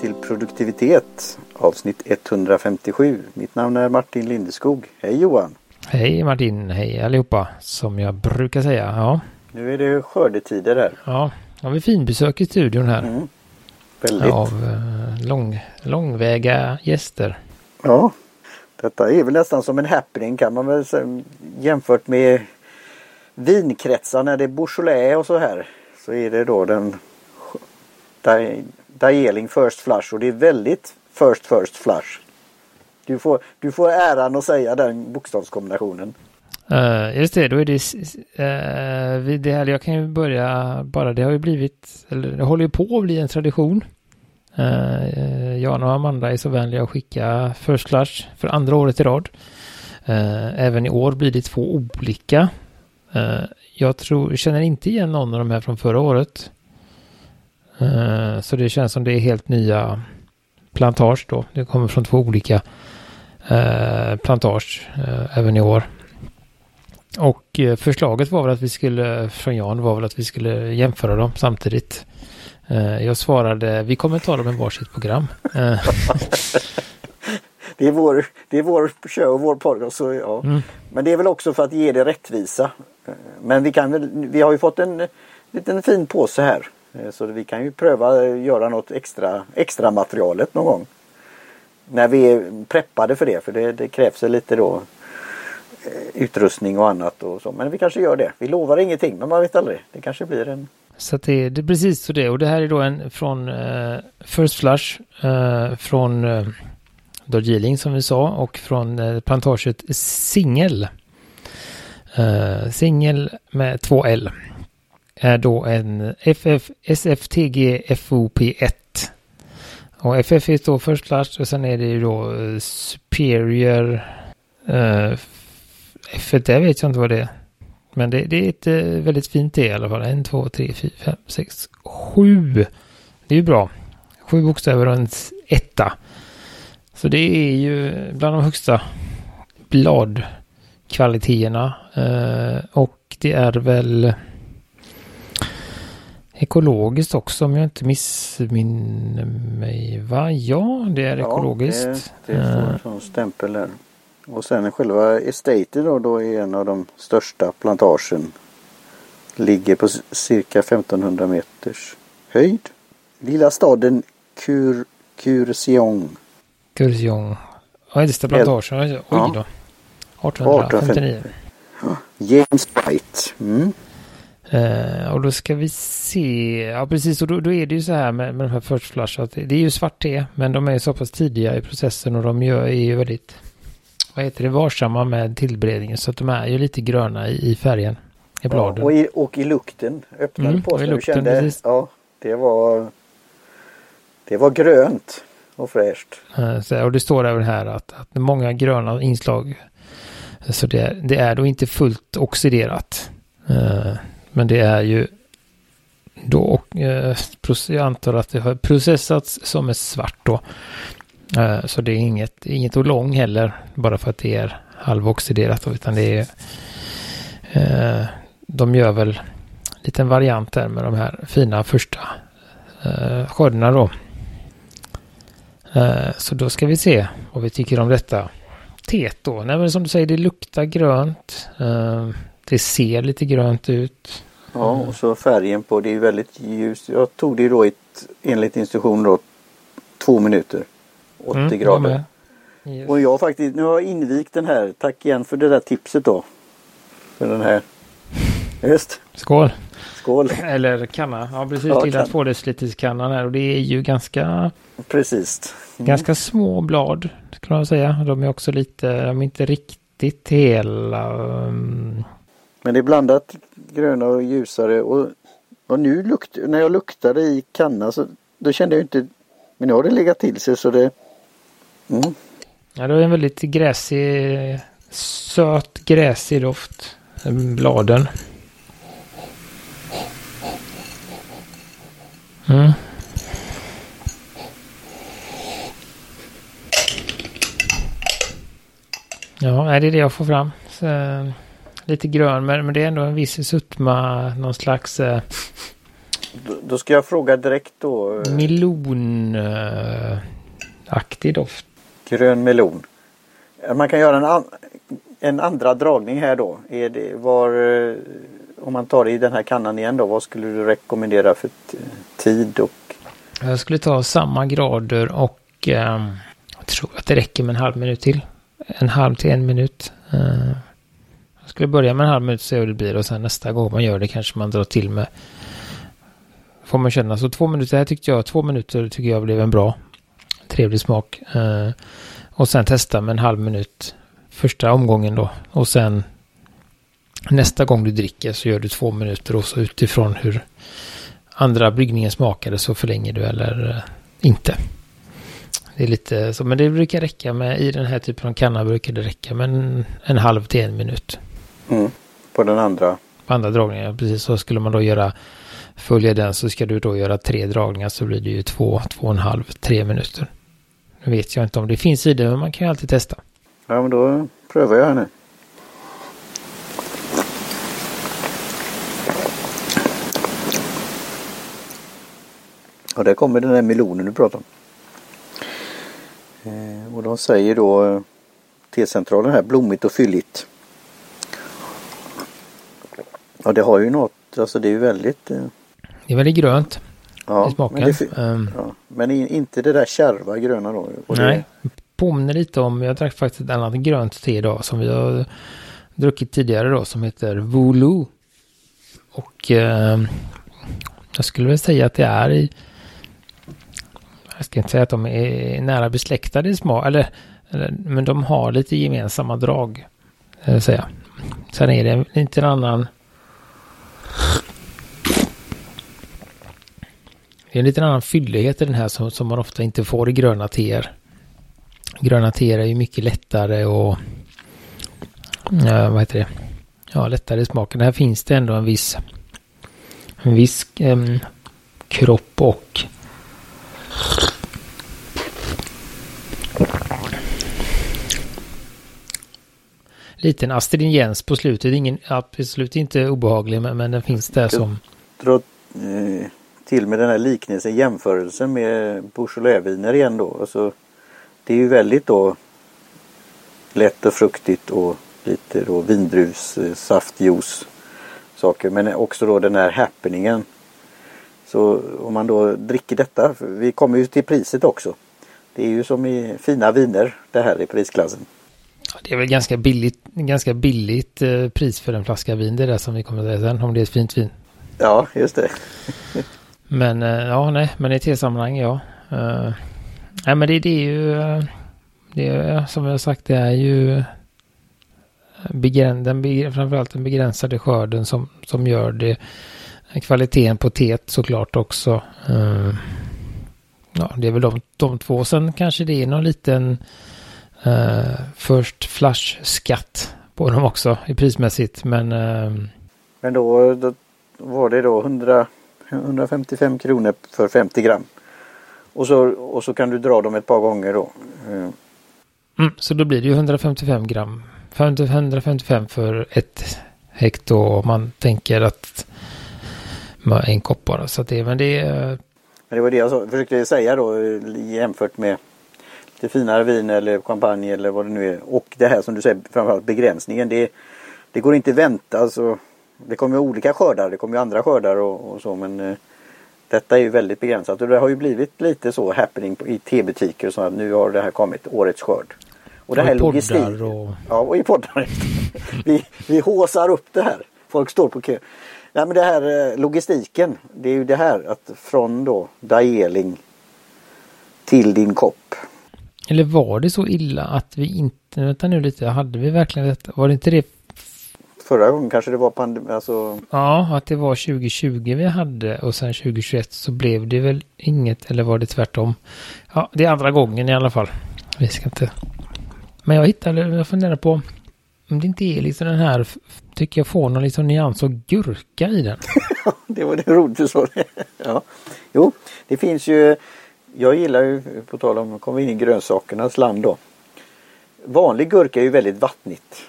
till produktivitet avsnitt 157. Mitt namn är Martin Lindeskog. Hej Johan! Hej Martin, hej allihopa som jag brukar säga. Ja. Nu är det skördetider här. Ja, har vi finbesök i studion här. Mm. Väldigt. Av eh, lång, långväga gäster. Ja, detta är väl nästan som en happening kan man väl säga jämfört med vinkretsar när det är Beaujolais och så här. Så är det då den Darjeeling First Flush och det är väldigt First First Flush. Du får, du får äran att säga den bokstavskombinationen. Uh, just det, då är det, uh, det här, jag kan ju börja bara, det har ju blivit, eller det håller ju på att bli en tradition. Uh, Jan och Amanda är så vänliga att skicka First Flush för andra året i rad. Uh, även i år blir det två olika. jag tror, känner inte igen någon av de här från förra året. Eh, så det känns som det är helt nya plantage då. Det kommer från två olika uh, plantage uh, även i år. Och förslaget var väl att vi skulle, från Jan var väl att vi skulle jämföra dem samtidigt. jag svarade, vi kommer ta dem i varsitt program. det, är vår, det är vår show, vår podcast. Så, ja. Mm. Men det är väl också för att ge det rättvisa. Men vi, kan väl, vi har ju fått en liten fin påse här. Eh, så vi kan ju pröva göra något extra, extra materialet någon gång. När vi är preppade för det för det, det krävs lite då eh, utrustning och annat och så. Men vi kanske gör det. Vi lovar ingenting men man vet aldrig. Det kanske blir en så det, det är precis så det och det här är då en från uh, First Flush uh, från uh, Darjeeling som vi sa och från uh, plantaget Singel. Uh, Singel med två L är då en FF, SFTG FOP1. Och FF står först class och sen är det ju då eh, Superior eh, uh, F1, det vet jag inte vad det är. Men det, det är ett uh, väldigt fint det i alla fall. En, två, tre, fyra, fem, sex, sju. Det är ju bra. Sju bokstäver och en etta. Så det är ju bland de högsta bladkvaliteterna. Uh, och det är väl ekologiskt också om jag inte missminner mig. Va? Ja, det är ekologiskt. Ja, det, det får en sån stämpel där. Och sen själva estaten då, då är en av de största plantagen. Ligger på cirka 1500 meters höjd. Lilla staden Kur, Kurseong. Kurseong. Ja, är plantagen. Oj då. 1859. James White. Mm. Uh, och då ska vi se, ja precis, och då, då är det ju så här med, med de här first flush att det är ju svart te, men de är så pass tidiga i processen och de gör, är ju väldigt, vad heter det, varsamma med tillberedningen så att de är ju lite gröna i, i färgen, i bladen. Ja, och, i, och i lukten, öppnade mm, påsen, du kände, precis. ja, det var, det var grönt och fräscht. Uh, så, och det står även här att, att många gröna inslag, så det, det är då inte fullt oxiderat. Uh, men det är ju då, eh, jag antar att det har processats som ett svart då. Eh, så det är inget, inget lång heller, bara för att det är halvoxiderat, utan det är eh, de gör väl en liten variant där med de här fina första eh, skördarna då. Eh, så då ska vi se vad vi tycker om detta Tet då. Nej men som du säger, det luktar grönt. Eh, det ser lite grönt ut. Ja och så färgen på det är väldigt ljust. Jag tog det då ett, enligt instruktion då två minuter. 80 mm, grader. Yes. Och jag faktiskt, nu har jag invigt den här. Tack igen för det där tipset då. För den här. Just. Skål. Skål. Eller kanna. Ja precis. Ja, lilla kan... tvådeciliterskannan här. Och det är ju ganska. Precis. Mm. Ganska små blad. Kan man säga. De är också lite, de är inte riktigt hela. Um men det är blandat gröna och ljusare och, och nu lukt, när jag luktade i kanna så då kände jag inte Men nu har det legat till sig så det mm. Ja det är en väldigt gräsig Söt gräsig doft eh, Bladen Mm. Ja, det är det jag får fram. Så, eh, lite grön, men, men det är ändå en viss suttma, någon slags... Eh, Då, ska jag fråga direkt då. eh, Melonaktig doft. Grön melon. Eh, Man kan göra en, an, en andra dragning här då. Det, var, eh, om man tar i den här kannan igen då. Vad skulle du rekommendera för tid och Jag skulle ta samma grader och ehm, jag tror att det räcker med en halv minut till. En halv till en minut. Eh, jag skulle börja med en halv minut och se hur det blir och sen nästa gång man gör det kanske man drar till med. Får man känna. Så två minuter, här tyckte jag, två minuter tycker jag blev en bra trevlig smak. Eh, och sen testa med en halv minut första omgången då. Och sen nästa gång du dricker så gör du två minuter och så utifrån hur andra bryggningen smakade så förlänger du eller eh, inte. Det är lite så, men det brukar räcka med, i den här typen av kanna brukar det räcka med en, en halv till en minut mm, på den andra? På andra dragningar, precis så skulle man då göra, följa den så ska du då göra tre dragningar så blir det ju två, två och en halv, tre minuter. Nu vet jag inte om det finns i det, men man kan ju alltid testa. Ja men då prövar jag här nu. Och där kommer den där melonen du pratar om. Eh, och de säger då eh, T-centralen här blommigt och fylligt. Ja det har ju något, alltså det är ju väldigt eh, Det är väldigt grönt ja, i smaken. Men, det, Ehm, ja, men inte det där kärva gröna då. Och det- Nej, påminner lite om, jag drack faktiskt ett annat grönt te idag som vi har druckit tidigare då som heter Vulu. Och eh, jag skulle väl säga att det är i, jag ska inte säga att de är nära besläktade i smak, eller, eller, men de har lite gemensamma drag. eh, Säga. Sen är det en lite annan det är en lite annan fyllighet i den här som, som man ofta inte får i gröna teer. Gröna teer är ju mycket lättare och ja, vad heter det? Ja, lättare i smaken. Här finns det ändå en viss en viss em, kropp och liten astringens på slutet. Ingen, absolut inte obehaglig, men, men den finns där som... dra eh, till med den här liknelsen, jämförelsen med Beaujolais-viner igen då. Alltså, det är ju väldigt då lätt och fruktigt och lite då vindrus, eh, saftjuice saker. Men också då den här happeningen. Så om man då dricker detta, vi kommer ju till priset också. Det är ju som i fina viner det här i prisklassen. Det är väl ganska billigt, ganska billigt eh, pris för en flaska vin. Det är det som vi kommer att säga sen, om det är ett fint vin. Ja, just det. Men eh, ja, nej, men i te-sammanhang, ja. Uh, nej, men det, det är ju, det är, som jag har sagt, det är ju begräns, den, framförallt den begränsade skörden som, som gör det. Kvaliteten på teet såklart också. Eh, ja, det är väl de, de två. Sen kanske det är någon liten uh, först flash-skatt på dem också i prismässigt. Men eh, Men då, då var det då 100, 155 kronor för 50 gram. Och så, och så kan du dra dem ett par gånger då. Eh, Mm, så då blir det ju 155 gram. 50 155 för ett hekto om man tänker att en kopp bara. Så att det, men det är... Men det var det jag försökte säga då eh, jämfört med lite finare vin eller champagne eller vad det nu är. Och det här som du säger framförallt begränsningen. Det, det går inte att vänta. Alltså, det kommer ju olika skördar. Det kommer ju andra skördar och, och så men eh, detta är ju väldigt begränsat och det har ju blivit lite så happening i tebutiker och så att nu har det här kommit, årets skörd. Och det här poddar logistik. och- Ja, och i poddar. vi, vi håsar upp det här. Folk står på kö. Nej men det här eh, logistiken. Det är ju det här att från då Daeling till din kopp. Eller var det så illa att vi inte... Vänta nu lite, hade vi verkligen detta? Var det inte det? Förra gången kanske det var pandemi, alltså Ja, att det var 2020 vi hade och sen 2021 så blev det väl inget, eller var det tvärtom? Ja, det är andra gången i alla fall. Vi ska inte... Men jag hittade, jag funderar på om det inte är liksom den här, tycker jag får någon liksom nyans och gurka i den. det var det roligt du sa det. ja. Jo, det finns ju jag gillar ju, på tal om, kommer in i grönsakernas land då. Vanlig gurka är ju väldigt vattnigt.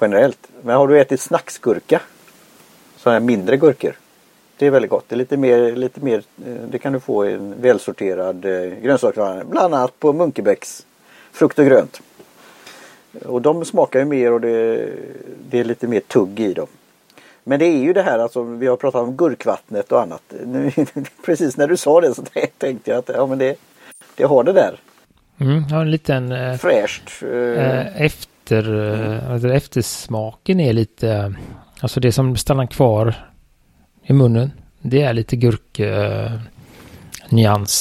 Generellt. Men har du ätit snacksgurka? Sådana här mindre gurkor. Det är väldigt gott. Det är lite mer, lite mer eh, det kan du få i en välsorterad eh, grönsaksvara. Bland annat på Munkebäcks frukt och grönt. Och de smakar ju mer och det, det är lite mer tugg i dem. Men det är ju det här alltså, vi har pratat om gurkvattnet och annat. Precis när du sa det så tänkte jag att ja, men det, det har det där. Mm, har en liten... Eh, Fräscht. Eh, efter, eh, alltså eftersmaken är lite... Alltså det som stannar kvar i munnen. Det är lite gurk eh,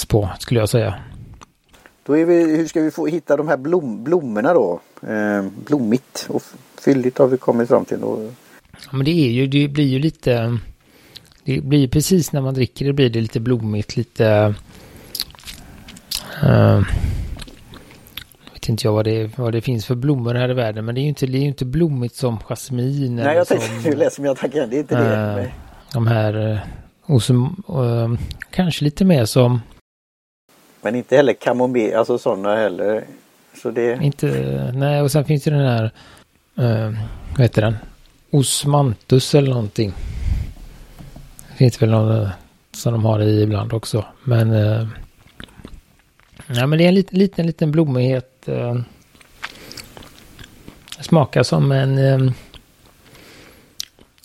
på skulle jag säga. Då är vi, hur ska vi få hitta de här blom, blommorna då? Eh, blommigt och fylligt har vi kommit fram till. Och... Men det är ju, det blir ju lite, det blir precis när man dricker det blir det lite blommigt, lite, uh, vet inte jag vad det, vad det finns för blommor här i världen, men det är ju inte, det är inte blommigt som jasmin. Nej, jag tänkte, nu läser jag tanken, det är inte uh, det. Eh, de här, uh, och som, uh, kanske lite mer som men inte heller kamomill, alltså sådana heller. Så det... Inte, nej och sen finns det den här, uh, vad heter den? Osmantus eller någonting. Det finns väl någon uh, som de har i ibland också. Men, uh, ja, men det är en liten, liten, liten blommighet. Uh, smakar som en, um,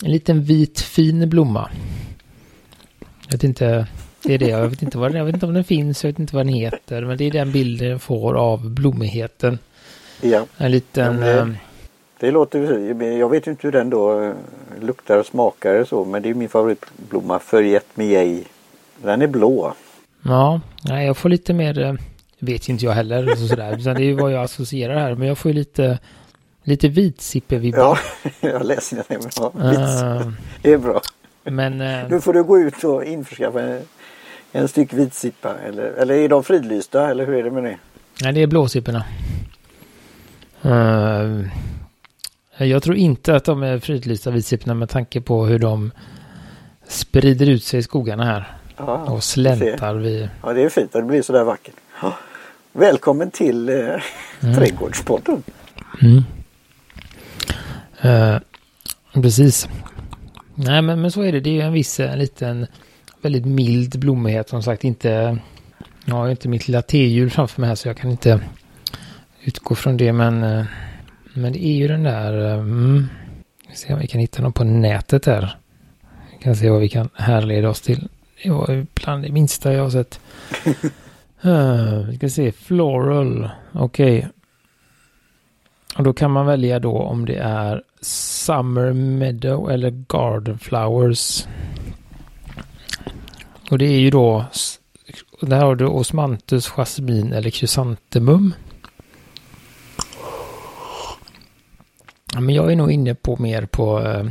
en liten vit fin blomma. Jag vet inte det är det, jag vet inte, vad, jag vet inte om den finns, jag vet inte vad den heter. Men det är den bilden jag får av blommigheten. Ja. En liten... det, eh, det låter Jag vet inte hur den då eh, luktar och smakar så. Men det är min favoritblomma, Förgett Miei. Den är blå. Ja, nej, jag får lite mer... Eh, vet inte jag heller. Sådär. det är ju vad jag associerar här. Men jag får ju lite... Lite vitsippe-vibbar. Ja, jag läser det. Ja, uh, det är bra. Men... Uh, nu får du gå ut och införskaffa en styck vitsippa eller, eller är de fridlysta eller hur är det med det? Nej, det är blåsipporna. Uh, jag tror inte att de är fridlysta vitsipporna med tanke på hur de sprider ut sig i skogarna här. Ah, och släntar vid... Ja, det är fint. Det blir sådär vackert. Välkommen till eh, mm. Trädgårdspodden. Mm. Uh, precis. Nej, men, men så är det. Det är en viss en liten väldigt mild blommighet. Som sagt inte... Jag har inte mitt lilla tehjul framför mig här så jag kan inte utgå från det. Men, eh, men det är ju den där... Eh, mm, vi se om vi kan hitta någon på nätet här. Vi kan se vad vi kan härleda oss till. Det var bland det minsta jag har sett. uh, vi ska se. Floral. Okej. Okay. Och då kan man välja då om det är Summer Meadow eller Garden Flowers. Och det är ju då, där har du osmanthus, jasmin eller krysantemum. Ja, men jag är nog inne på mer på eh,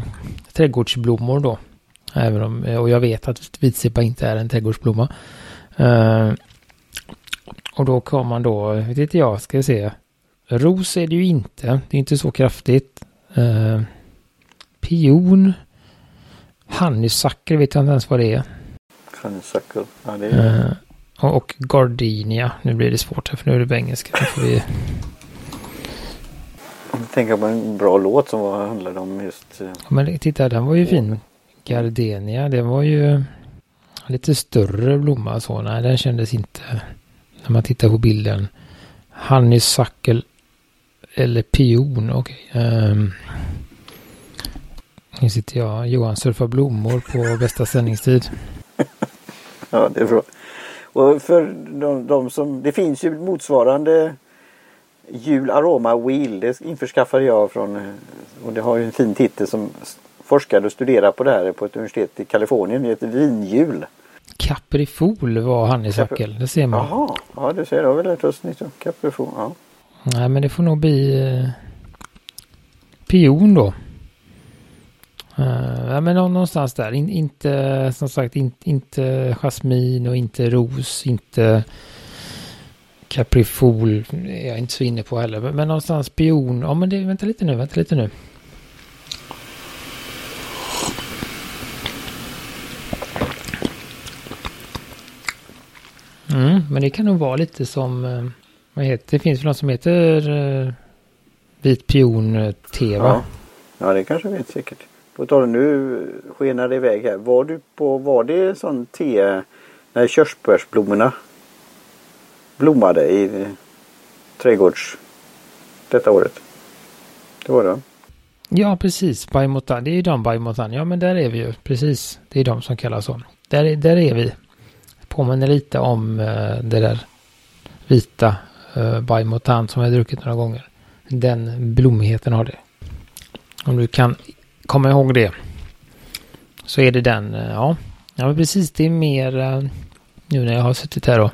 trädgårdsblommor då. Även om, och jag vet att vitsippa inte är en trädgårdsblomma. Eh, och då kommer man då, vet inte jag, ska jag se. Ros är det ju inte, det är inte så kraftigt. Eh, pion. Honeysucker vet jag inte ens vad det är. Honeysuckle. Ja, det är... Uh, och Gardenia. Nu blir det svårt här för nu är det på engelska. Nu får vi... Tänker på en bra låt som var, handlade om just... Uh... Men titta, den var ju fin. Gardenia, det var ju lite större blomma så. Nej, den kändes inte... När man tittar på bilden. Honeysuckle eller pion, okej. Okay. Um, ehm, nu sitter jag, Johan surfar blommor på bästa sändningstid. ja, det är bra. Och för de, de, som, det finns ju motsvarande Jul Aroma Wheel. Det införskaffade jag från, och det har ju en fin titel som forskade och studerade på det här på ett universitet i Kalifornien. Det heter vinhjul. Caprifol var han i Sackel, det ser man. Jaha, ja du ser, det har vi lärt oss nytt Caprifol, ja. Nej men det får nog bli eh, pion då. Uh, men någonstans där. In, inte, som sagt, in, inte jasmin och inte ros, inte kaprifol. Är jag inte så inne på heller. Men, men någonstans pion. Ja, men det, vänta lite nu, vänta lite nu. Mm, men det kan nog vara lite som, eh, vad heter det, finns väl något som heter uh, vit pion eh, te va? Ja. ja, det kanske vet säkert. på tal nu skenar det iväg här. Var du på, var det sån te när körsbärsblommorna blommade i eh, trädgårds detta året? Det var det Ja, precis. Bajmotan. Det är ju de Bajmotan. Ja, men där är vi ju. Precis. Det är de som kallas så. Där, där är vi. Påminner lite om uh, det där vita uh, Bajmotan som jag har druckit några gånger. Den blommigheten har det. Om du kan komma ihåg det. Så är det den. Uh, ja, ja men precis. Det är mer uh, nu när jag har suttit här och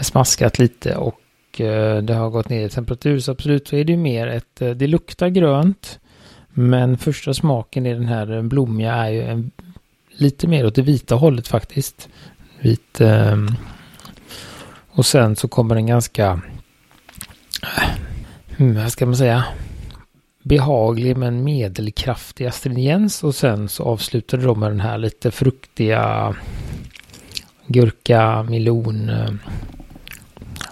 smaskat lite och eh, det har gått ner i temperatur så absolut så är det ju mer ett, eh, det luktar grönt. Men första smaken i den här eh, blommiga är ju en, lite mer åt det vita hållet faktiskt. Vit. Ehm, och sen så kommer den ganska, hmm, vad ska man säga, behaglig men medelkraftig astringens och sen så avslutar de med den här lite fruktiga gurka, melon,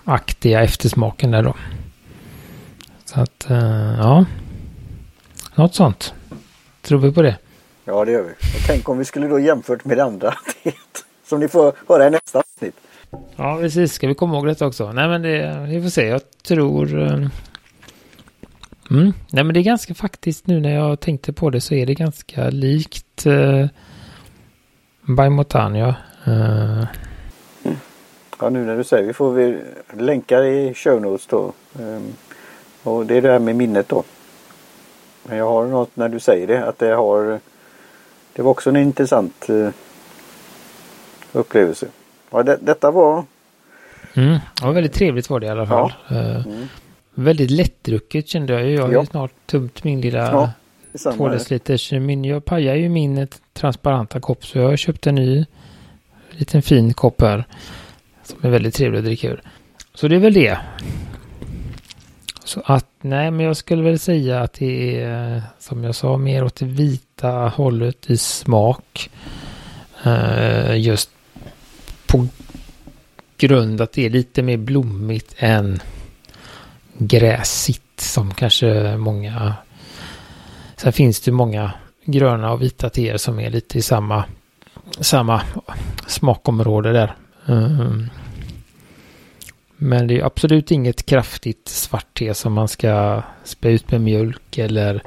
aktiga eftersmaken där då. Så att, uh, ja. Något sånt. Tror vi på det? Ja, det gör vi. Och tänk om vi skulle då jämfört med det andra som ni får höra i nästa avsnitt. Ja, precis. Ska vi komma ihåg det också? Nej, men det, vi får se. Jag tror... Uh, mm. Nej, men det är ganska faktiskt nu när jag tänkte på det så är det ganska likt uh, Baimotania. Uh, Ja, nu när du säger vi får vi länkar i show notes då. Um, och det är det här med minnet då. Men jag har något när du säger det att det har Det var också en intressant uh, upplevelse. Ja, det, detta var Mm, var väldigt trevligt var det i alla fall. Ja. Uh, mm. Väldigt lättdrucket kände jag ju. Jag har ja. snart tömt min lilla ja, två deciliters. Min, jag pajar ju min transparenta kopp så jag har köpt en ny liten fin kopp här. Som är väldigt trevlig att dricka ur. Så det är väl det. Så att, nej men jag skulle väl säga att det är som jag sa mer åt det vita hållet i smak. Uh, just på grund att det är lite mer blommigt än gräsigt som kanske många. Sen finns det många gröna och vita teer som är lite i samma, samma smakområde där. Uh, men det är absolut inget kraftigt svart te som man ska spä ut med mjölk eller,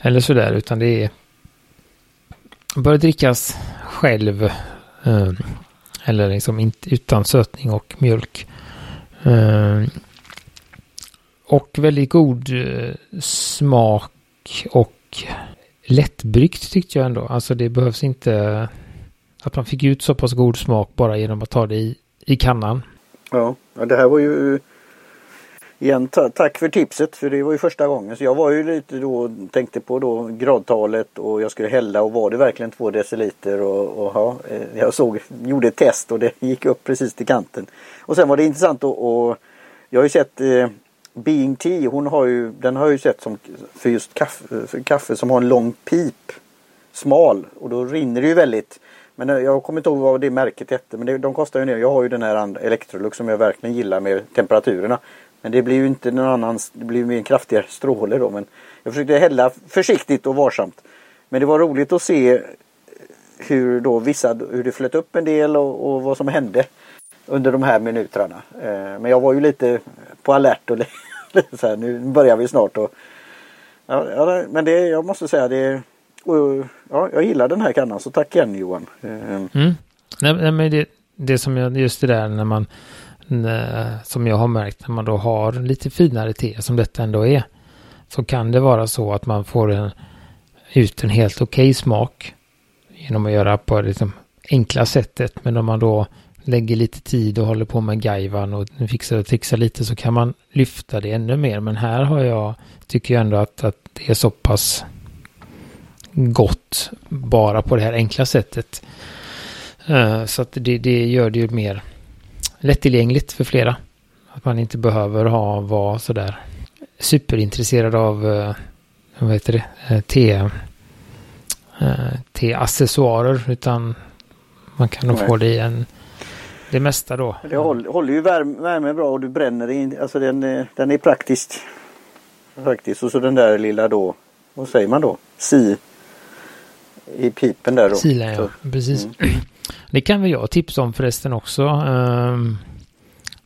eller sådär. Utan det är bör drickas själv. Eh, eller liksom inte, utan sötning och mjölk. Eh, och väldigt god eh, smak och lättbryggt tyckte jag ändå. Alltså det behövs inte att man fick ut så pass god smak bara genom att ta det i, i kannan. Ja, det här var ju igen tack för tipset för det var ju första gången. Så jag var ju lite då tänkte på då gradtalet och jag skulle hälla och var det verkligen två deciliter och, och ja, eh, jag såg, gjorde ett test och det gick upp precis till kanten. Och sen var det intressant och, och jag har ju sett eh, Being Tea, hon har ju, den har jag ju sett som för just kaffe, för kaffe som har en lång pip. Smal och då rinner det ju väldigt. Men eh, jag kommer inte ihåg vad det märket hette. Men det, de kostar ju nu. Jag har ju den här Electrolux som jag verkligen gillar med temperaturerna. Men det blir ju inte någon annan. Det blir mer en kraftigare stråle då. Men jag försökte hälla försiktigt och varsamt. Men det var roligt att se eh, hur då vissa, hur det flöt upp en del och, och vad som hände under de här minuterna. Eh, men jag var ju lite på alert och så här, nu börjar vi snart. Och, ja, men det, jag måste säga det och, ja, jag gillar den här kannan så tack igen Johan. Eh, mm. Nej, men det, det som jag, just det där när man, när, som jag har märkt när man då har lite finare te som detta ändå är. Så kan det vara så att man får en, ut en helt okej okay smak. Genom att göra på det liksom enkla sättet. Men om man då lägger lite tid och håller på med gaivan och fixar och trixar lite så kan man lyfta det ännu mer. Men här har jag, tycker jag ändå att, att det är så pass gott bara på det här enkla sättet. Uh, så att det, det gör det ju mer lättillgängligt för flera. Att man inte behöver ha, vara sådär superintresserad av, uh, vad heter det, uh, te, te-accessoarer. Utan man kan nog få det i en, det mesta då. Det håller, håller ju värme, värme bra och du bränner in, alltså den, den är praktisk. Faktiskt. Och så den där lilla då, vad säger man då? Si i pipen där då. Silar ja, precis. Mm. Det kan väl jag tipsa om förresten också. Um,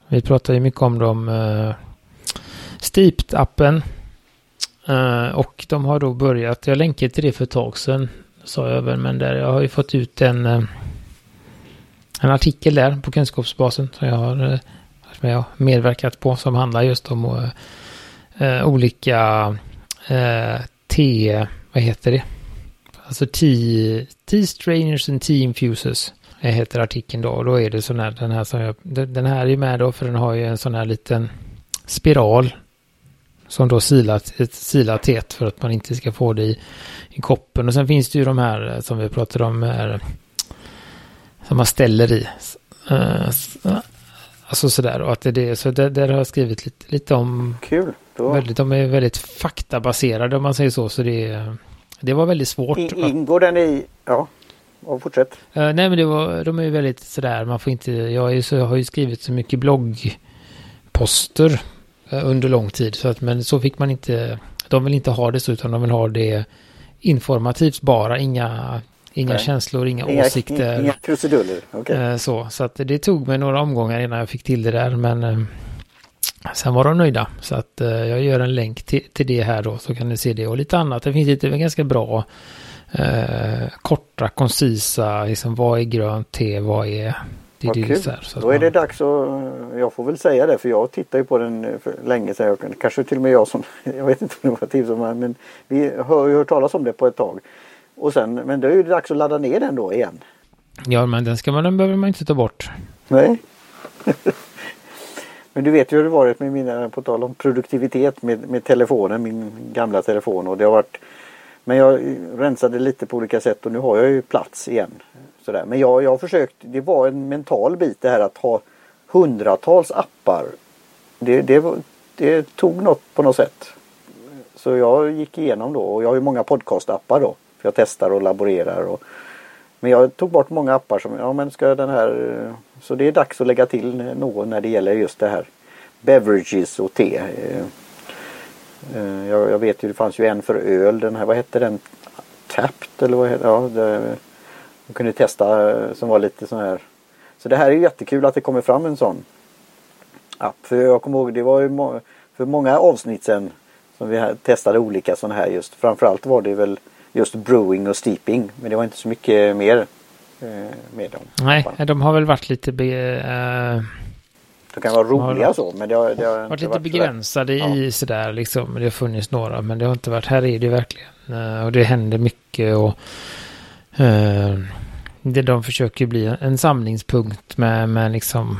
vi pratar ju mycket om dem. Uh, Steeped-appen. Uh, och de har då börjat, jag länkade till det för ett tag sedan, sa jag väl, men där jag har ju fått ut en, uh, en artikel där på kunskapsbasen som jag har, som jag medverkat på som handlar just om olika T, vad heter det? Alltså T-strainers and T-infusers heter artikeln då. Och då är det sån här, den här som jag, den här är med då för den har ju en sån här liten spiral. Som då silar, silar tät för att man inte ska få det i, i koppen. Och sen finns det ju de här som vi pratade om här, som man ställer i. Uh, alltså sådär och att det är det. Så där, där har jag skrivit lite, lite om. Kul. Väldigt, de är väldigt faktabaserade om man säger så. Så det, det var väldigt svårt. I, ingår den i, ja, och fortsätt. Uh, nej men det var, de är ju väldigt sådär, man får inte, jag, är så, jag har ju skrivit så mycket bloggposter uh, under lång tid. Så att, men så fick man inte, de vill inte ha det så utan de vill ha det informativt bara, inga Inga Nej. känslor, inga, inga åsikter. Inga krusiduller. Okay. Uh, så, så att det tog mig några omgångar innan jag fick till det där. Men Sen var de nöjda. Så att eh, jag gör en länk till, till det här då så kan ni se det och lite annat. Det finns lite ganska bra eh, korta, koncisa, liksom vad är grönt te, vad är det vad kul. Så, så Då är det dags att, jag får väl säga det för jag tittar ju på den eh, för länge sedan. Kanske till och med jag som, jag vet inte om det var tips om men vi har ju hört talas om det på ett tag. Och sen, men det är ju dags att ladda ner den då igen. Ja men den ska man, den behöver man inte ta bort. Nej. Men du vet ju hur det varit med mina, på tal om produktivitet med, med telefonen, min gamla telefon. Och det har varit, men jag rensade lite på olika sätt och nu har jag ju plats igen. Sådär. Men jag, jag har försökt, det var en mental bit det här att ha hundratals appar. Det, det, det tog något på något sätt. Så jag gick igenom då och jag har ju många podcastappar då. För jag testar och laborerar. Och, men jag tog bort många appar som, ja men ska den här så det är dags att lägga till någon när det gäller just det här beverages och te. Eh, eh, jag, jag vet ju det fanns ju en för öl, den här, vad hette den? Tapped eller vad hette ja, det? Man kunde testa eh, som var lite sån här. Så det här är jättekul att det kommer fram en sån app. För jag kommer ihåg det var ju må för många avsnitt sedan som vi testade olika sådana här just. Framförallt var det väl just brewing och steeping. Men det var inte så mycket mer Eh, med dem. Nej, de har väl varit lite... Be, uh, de kan vara roliga har, så, men det har, det har varit lite varit begränsade sådär. i sådär liksom. Det har funnits några, men det har inte varit... Här är det verkligen. Uh, och det händer mycket och... Uh, det de försöker bli en samlingspunkt med, med liksom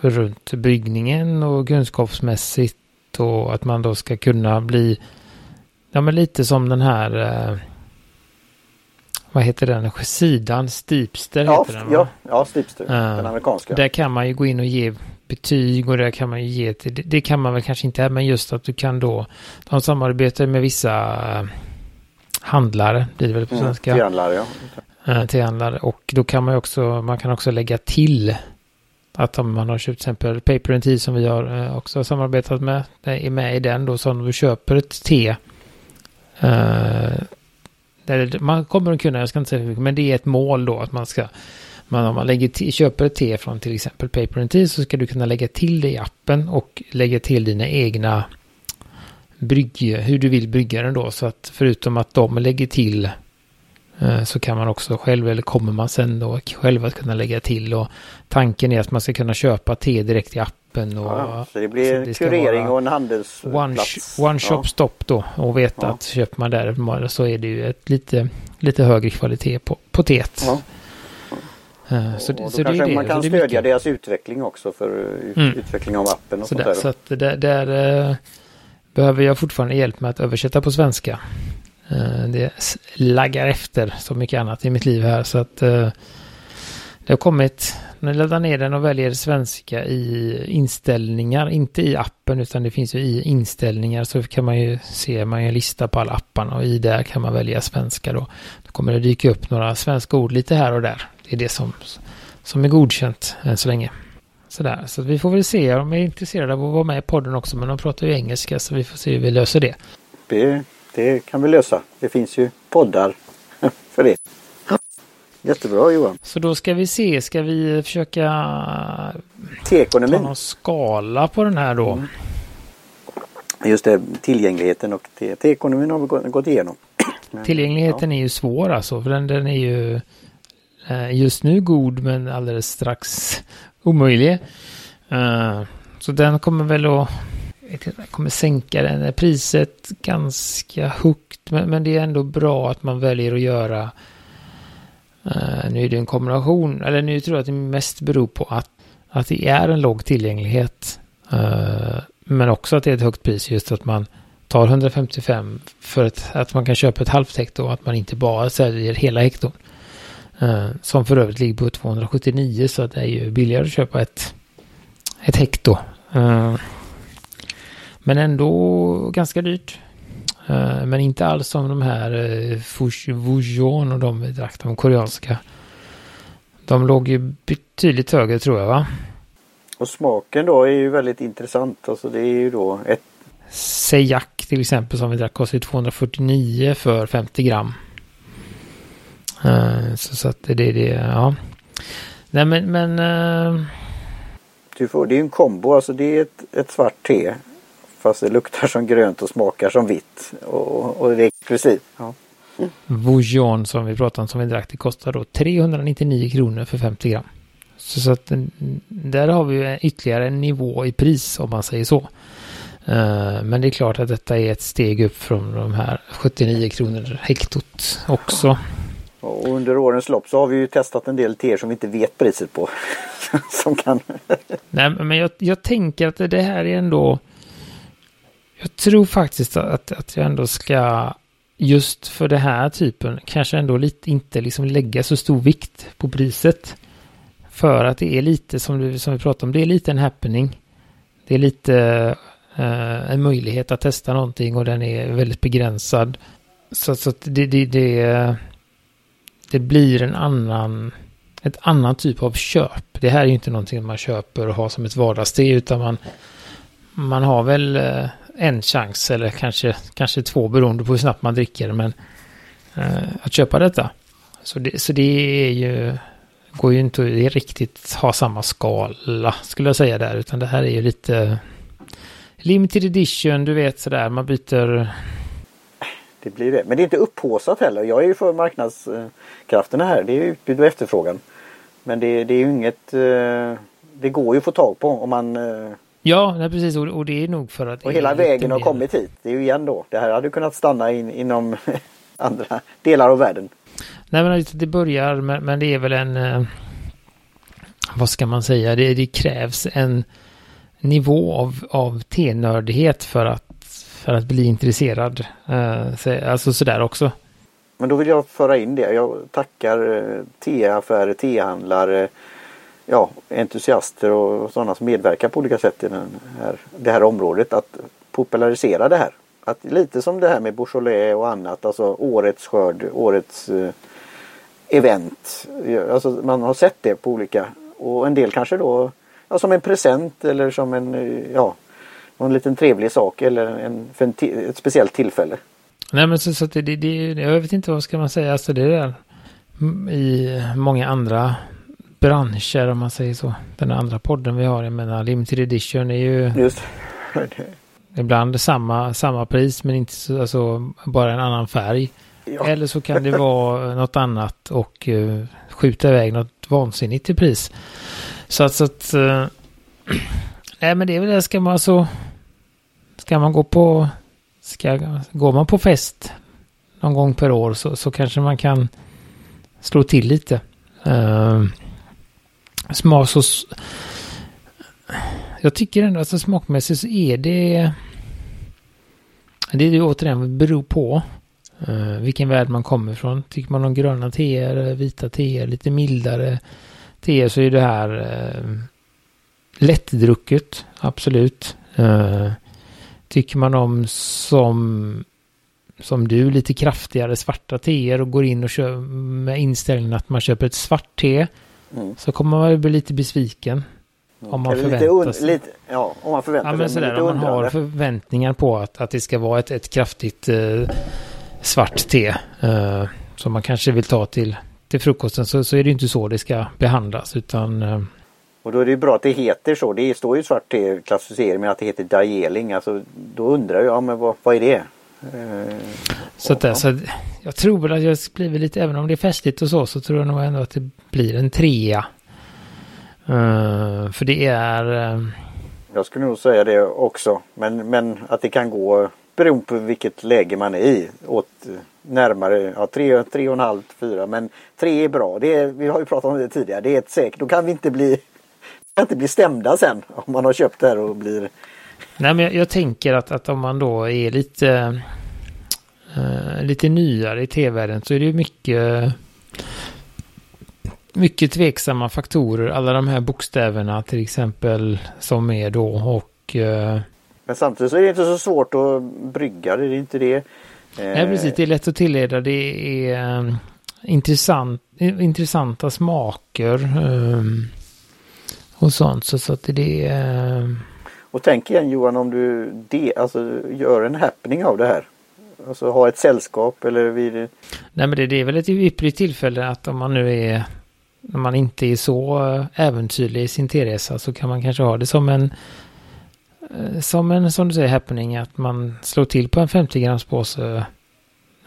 runt byggningen och kunskapsmässigt och att man då ska kunna bli ja men lite som den här vad heter den sidan? Steepster ja, heter den Ja, ja Steepster, uh, den amerikanska. Där kan man ju gå in och ge betyg och där kan man ju ge till, det, det kan man väl kanske inte, men just att du kan då, de samarbetar med vissa uh, handlare, blir det väl på mm, svenska? Mm, handlare, ja. Uh, till handlare och då kan man ju också, man kan också lägga till att om man har köpt till exempel Paper and Tea som vi har också samarbetat med, är med i den då, så om du köper ett te Eh, man kommer att kunna, jag ska inte säga hur mycket, men det är ett mål då att man ska man, om man lägger köper ett te från till exempel Paper and Tea så ska du kunna lägga till det i appen och lägga till dina egna brygg, hur du vill brygga den då. Så att förutom att de lägger till eh, så kan man också själv, eller kommer man sen då själv att kunna lägga till. Och tanken är att man ska kunna köpa te direkt i appen öppen. Och, ja, så det blir det kurering och en handelsplats. One, one shop ja. stop då och veta ja. att köper man där så är det ju ett lite, lite högre kvalitet på, på teet. Ja. Uh, så, och så kanske det man kan stödja mycket. deras utveckling också för mm. utveckling av appen och så, där, så att där, där uh, behöver jag fortfarande hjälp med att översätta på svenska. Uh, det laggar efter så mycket annat i mitt liv här så att det har kommit när du laddar ner den och väljer svenska i inställningar, inte i appen utan det finns ju i inställningar så kan man ju se, man en lista på alla apparna och i där kan man välja svenska då. Då kommer det dyka upp några svenska ord lite här och där. Det är det som, som är godkänt än så länge. Sådär, så vi får väl se om är intresserade av att vara med i podden också men de pratar ju engelska så vi får se hur vi löser det. Det, det kan vi lösa. Det finns ju poddar för det. Jättebra Johan. Så då ska vi se, ska vi försöka ta någon skala på den här då? Mm. Just det, tillgängligheten och T-ekonomin har vi gått igenom. Tillgängligheten ja. är ju svår alltså, för den, den är ju eh, just nu god men alldeles strax omöjlig. Uh, så den kommer väl att inte, kommer sänka den priset ganska högt. Men, men, det är ändå bra att man väljer att göra uh, nu är det en kombination, eller nu tror jag att det mest beror på att, att det är en låg tillgänglighet. Uh, men också att det är ett högt pris just att man tar 155 för ett, att man kan köpa ett halvt hekto och att man inte bara säljer hela hekton. Uh, som för övrigt ligger på 279 så att det är ju billigare att köpa ett, ett hekto. Uh, men ändå ganska dyrt. Uh, men inte alls som de här uh, Voujon och de vi drack, de koreanska. De låg ju betydligt högre tror jag va? Och smaken då är ju väldigt intressant. Alltså det är ju då ett... Sejak till exempel som vi drack kostar 249 för 50 gram. Uh, så, så att det är det, ja. Nej men, men du får, det är en kombo, alltså det är ett, ett svart te. Fast det luktar som grönt och smakar som vitt. Och, och det är exklusivt. Ja. Mm. Voujon som vi pratade om som vi drack det kostar då 399 kronor för 50 gram. Så, så att där har vi ytterligare en nivå i pris om man säger så. Uh, men det är klart att detta är ett steg upp från de här 79 kronor hektot också. Och under årens lopp så har vi ju testat en del teer som vi inte vet priset på. som kan... Nej, men jag, jag tänker att det här är ändå... Jag tror faktiskt att, att jag ändå ska just för det här typen kanske ändå lite inte liksom lägga så stor vikt på priset. För att det är lite som, du, som vi pratade om, det är lite en happening. Det är lite uh, en möjlighet att testa någonting och den är väldigt begränsad. Så, så det, det, det, det blir en annan, ett annan typ av köp. Det här är ju inte någonting man köper och har som ett vardagssteg utan man, man har väl uh, en chans eller kanske, kanske två beroende på hur snabbt man dricker. Men eh, att köpa detta. Så det, så det är ju går ju inte att riktigt ha samma skala skulle jag säga där. Utan det här är ju lite limited edition, du vet sådär, man byter... Det blir det. Men det är inte upphåsat heller. Jag är ju för marknadskrafterna här. Det är utbud och efterfrågan. Men det, det är ju inget... Eh, det går ju att få tag på om man... Eh, Ja, nej, precis. Och, och, det är nog för att... Och hela vägen har kommit hit. Det är ju igen då. Det här hade kunnat stanna in, inom andra delar av världen. Nej men det börjar men, men det är väl en... Eh, vad ska man säga? Det, det krävs en nivå av, av tenördighet för att, för att bli intresserad. Eh, alltså sådär också. Men då vill jag föra in det. Jag tackar eh, teaffärer, tehandlare, ja, entusiaster och sådana som medverkar på olika sätt i den här, det här området att popularisera det här. Att lite som det här med Beaujolais och annat, alltså årets skörd, årets eh, event. Alltså man har sett det på olika och en del kanske då ja, som en present eller som en eh, ja, någon liten trevlig sak eller en, för en ett speciellt tillfälle. Nej men så, så det, det, det, jag vet inte vad ska man säga, alltså det är i många andra branscher om man säger så. Den andra podden vi har, jag menar Limited Edition är ju Just. ibland samma, samma pris men inte så, alltså bara en annan färg. Ja. Eller så kan det vara något annat och uh, skjuta iväg något vansinnigt i pris. Så att, så att uh, nej men det är väl det, ska man så ska man gå på, ska, går man på fest någon gång per år så, så kanske man kan slå till lite. Uh, smak så, jag tycker ändå att alltså, smakmässigt så är det, det är det återigen beror på. Uh, vilken värld man kommer ifrån. Tycker man om gröna teer, eh, vita teer, lite mildare teer så är det här uh, lättdrucket, absolut. Uh, tycker man om som, som du, lite kraftigare svarta teer och går in och kör med inställningen att man köper ett svart te mm. så kommer man bli lite besviken. Om man förväntar sig. Lite, ja, om man förväntar ja, men sig. Sådär, om man har förväntningar på att, att det ska vara ett, ett kraftigt svart te. Uh, som man kanske vill ta till, till frukosten så, så är det inte så det ska behandlas utan eh, och då är det ju bra att det heter så. Det står ju svart till klassificering men att det heter Dajeling. Alltså, då undrar jag, ja, men vad, vad är det? Eh, så, att, så jag tror väl att jag blir lite, även om det är festligt och så, så tror jag nog ändå att det blir en trea. Uh, för det är... Uh... Jag skulle nog säga det också. Men, men att det kan gå beroende på vilket läge man är i. Åt närmare ja, tre, tre och en halv, fyra. Men tre är bra. Det är, vi har ju pratat om det tidigare. Det är ett säkert. Då kan vi inte bli, kan inte bli stämda sen. Om man har köpt det här och blir... Nej men jag, jag tänker att, att om man då är lite... Uh, lite nyare i tv-världen så är det ju mycket mycket tveksamma faktorer. Alla de här bokstäverna till exempel som är då och... Uh... Men samtidigt så är det inte så svårt att brygga det, är inte det. Uh... Nej precis, det är lätt att tillreda. Det är um, intressant, intressanta smaker och sånt. Så, så att det är... Och tänk igen Johan om du de, alltså, gör en happening av det här. Alltså ha ett sällskap eller vid... Nej men det, det är väl ett ypperligt tillfälle att om man nu är när man inte är så eh, äventyrlig i sin T-resa så kan man kanske ha det som en eh, som en, som du säger, happening att man slår till på en 50 grams påse.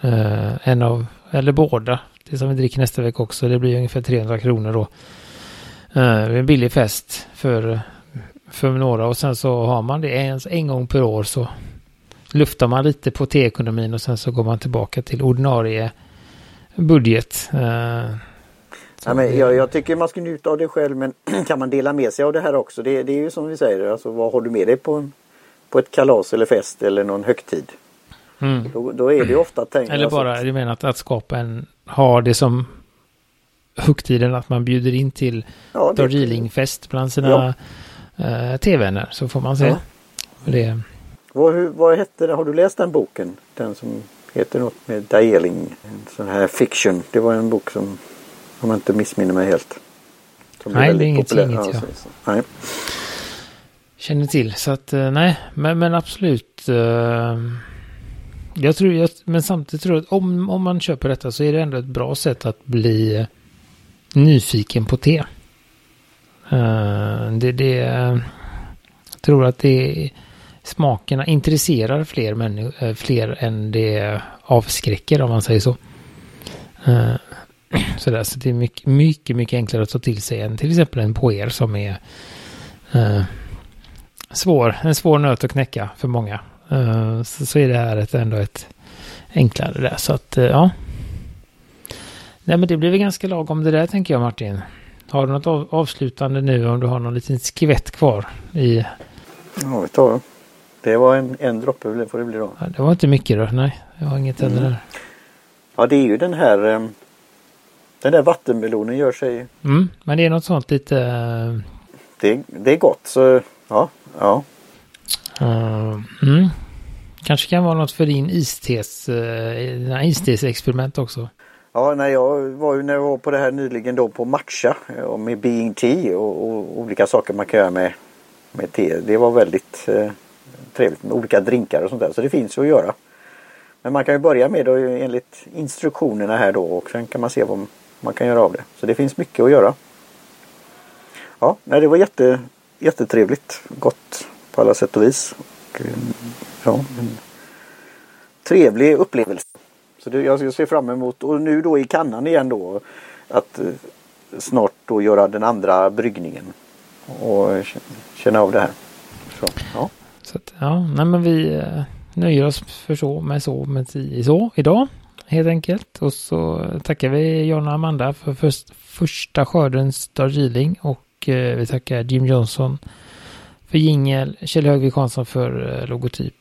Eh, en av, eller båda. Det som vi dricker nästa vecka också. Det blir ungefär 300 kronor då. Eh, en billig fest för, för några och sen så har man det en, en gång per år så luftar man lite på T-ekonomin och sen så går man tillbaka till ordinarie budget. Eh, Ja, men jag, jag, tycker man ska njuta av det själv men kan man dela med sig av det här också? Det, det är ju som vi säger, alltså, vad har du med dig på, på ett kalas eller fest eller någon högtid? Mm. Då, då, är det ju ofta tänkt. Eller bara, alltså, du menar att, att skapa en, ha det som högtiden att man bjuder in till ja, Darjeelingfest bland sina ja. Uh, tv-vänner så får man se. Ja. Det. Vad, hur, vad hette det? Har du läst den boken? Den som heter något med Darjeeling. En sån här fiction. Det var en bok som om jag inte missminner mig helt. nej, det är inget, inget ja. ja. nej. Känner till. Så att eh, nej, men, men absolut. Uh, jag tror, jag, men samtidigt tror jag att om, om man köper detta så är det ändå ett bra sätt att bli nyfiken på te. Eh, det, det, jag tror att det smakerna intresserar fler, människor, eh, fler än det avskräcker om man säger så. Uh, Sådär, så det är mycket, mycket, mycket enklare att ta till sig än till exempel en poer som är eh, svår, en svår nöt att knäcka för många. Eh, så, så är det här ett, ändå ett enklare där. Så att, eh, ja. Nej, men det blev ganska lagom det där tänker jag Martin. Har du något av, avslutande nu om du har någon liten skvätt kvar i... Ja, vi tar det. Det var en, en droppe får det bli då. Ja, det var inte mycket då, nej. Jag har inget mm. där. Ja, det är ju den här eh, den där vattenmelonen gör sig... Mm, men det är något sånt lite... Uh... Det, det är gott så ja. ja. Uh, mm. Kanske kan vara något för din istes, uh, istesexperiment också. Ja, när jag var ju när jag var på det här nyligen då på matcha och med Being Tea och, och, olika saker man kan göra med, med te. Det var väldigt eh, trevligt med olika drinkar och sånt där. Så det finns ju att göra. Men man kan ju börja med då enligt instruktionerna här då och sen kan man se vad, man kan göra av det. Så det finns mycket att göra. Ja, nej, det var jätte, jättetrevligt. Gott på alla sätt och vis. Och, eh, ja, en trevlig upplevelse. Så det, jag ser fram emot och nu då i kannan igen då att eh, snart då göra den andra bryggningen och känna av det här. Så, ja. Så att, ja, nej men vi eh, nöjer oss för så med så med så idag helt enkelt. Och så tackar vi Jonna och Amanda för först, första skördens Darjeeling och eh, vi tackar Jim Johnson för jingel, Kjell Högvik Hansson för eh, logotyp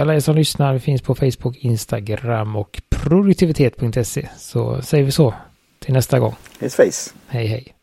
alla er som lyssnar finns på Facebook, Instagram och produktivitet.se. Så säger vi så till nästa gång. Hej face. Hej hej.